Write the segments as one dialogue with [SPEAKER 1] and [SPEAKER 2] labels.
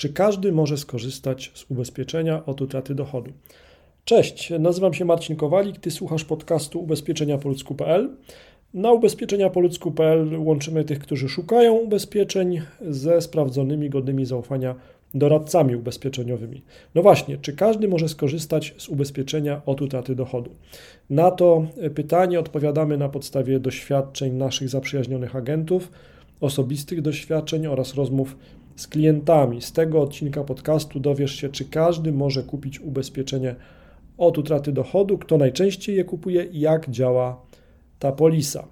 [SPEAKER 1] Czy każdy może skorzystać z ubezpieczenia od utraty dochodu? Cześć, nazywam się Marcin Kowalik, ty słuchasz podcastu ubezpieczeniapoludzku.pl. Na ubezpieczeniapoludzku.pl łączymy tych, którzy szukają ubezpieczeń ze sprawdzonymi, godnymi zaufania doradcami ubezpieczeniowymi. No właśnie, czy każdy może skorzystać z ubezpieczenia od utraty dochodu? Na to pytanie odpowiadamy na podstawie doświadczeń naszych zaprzyjaźnionych agentów, osobistych doświadczeń oraz rozmów z klientami. Z tego odcinka podcastu dowiesz się, czy każdy może kupić ubezpieczenie od utraty dochodu, kto najczęściej je kupuje i jak działa ta polisa.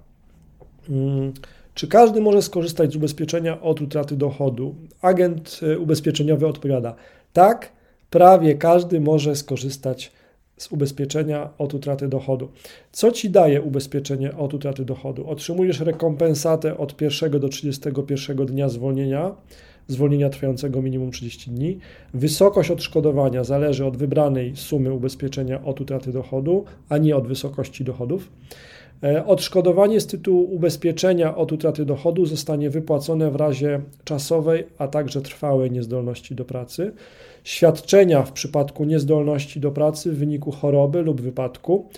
[SPEAKER 1] Hmm. Czy każdy może skorzystać z ubezpieczenia od utraty dochodu? Agent e, ubezpieczeniowy odpowiada: tak, prawie każdy może skorzystać z ubezpieczenia od utraty dochodu. Co ci daje ubezpieczenie od utraty dochodu? Otrzymujesz rekompensatę od 1 do 31 dnia zwolnienia, zwolnienia trwającego minimum 30 dni. Wysokość odszkodowania zależy od wybranej sumy ubezpieczenia od utraty dochodu, a nie od wysokości dochodów. E, odszkodowanie z tytułu ubezpieczenia od utraty dochodu zostanie wypłacone w razie czasowej, a także trwałej niezdolności do pracy. Świadczenia w przypadku niezdolności do pracy w wyniku choroby lub wypadku.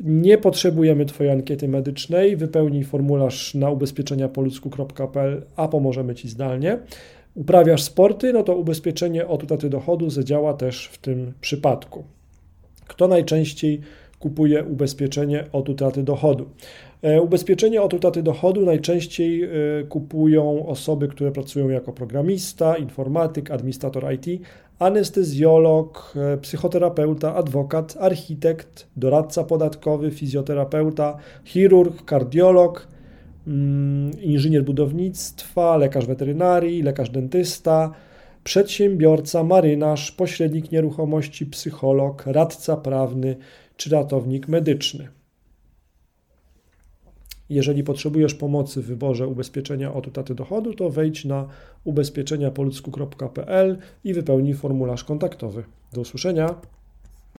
[SPEAKER 1] Nie potrzebujemy Twojej ankiety medycznej. Wypełnij formularz na ubezpieczeniapoludzku.pl, a pomożemy Ci zdalnie. Uprawiasz sporty, no to ubezpieczenie od utraty dochodu zadziała też w tym przypadku. Kto najczęściej kupuje ubezpieczenie od utraty dochodu. E, ubezpieczenie od utraty dochodu najczęściej e, kupują osoby, które pracują jako programista, informatyk, administrator IT, anestezjolog, e, psychoterapeuta, adwokat, architekt, doradca podatkowy, fizjoterapeuta, chirurg, kardiolog, inżynier budownictwa, lekarz weterynarii, lekarz dentysta, przedsiębiorca, marynarz, pośrednik nieruchomości, psycholog, radca prawny czy ratownik medyczny. Jeżeli potrzebujesz pomocy w wyborze ubezpieczenia od utraty dochodu, to wejdź na ubezpieczeniapoludzku.pl i wypełnij formularz kontaktowy. Do usłyszenia.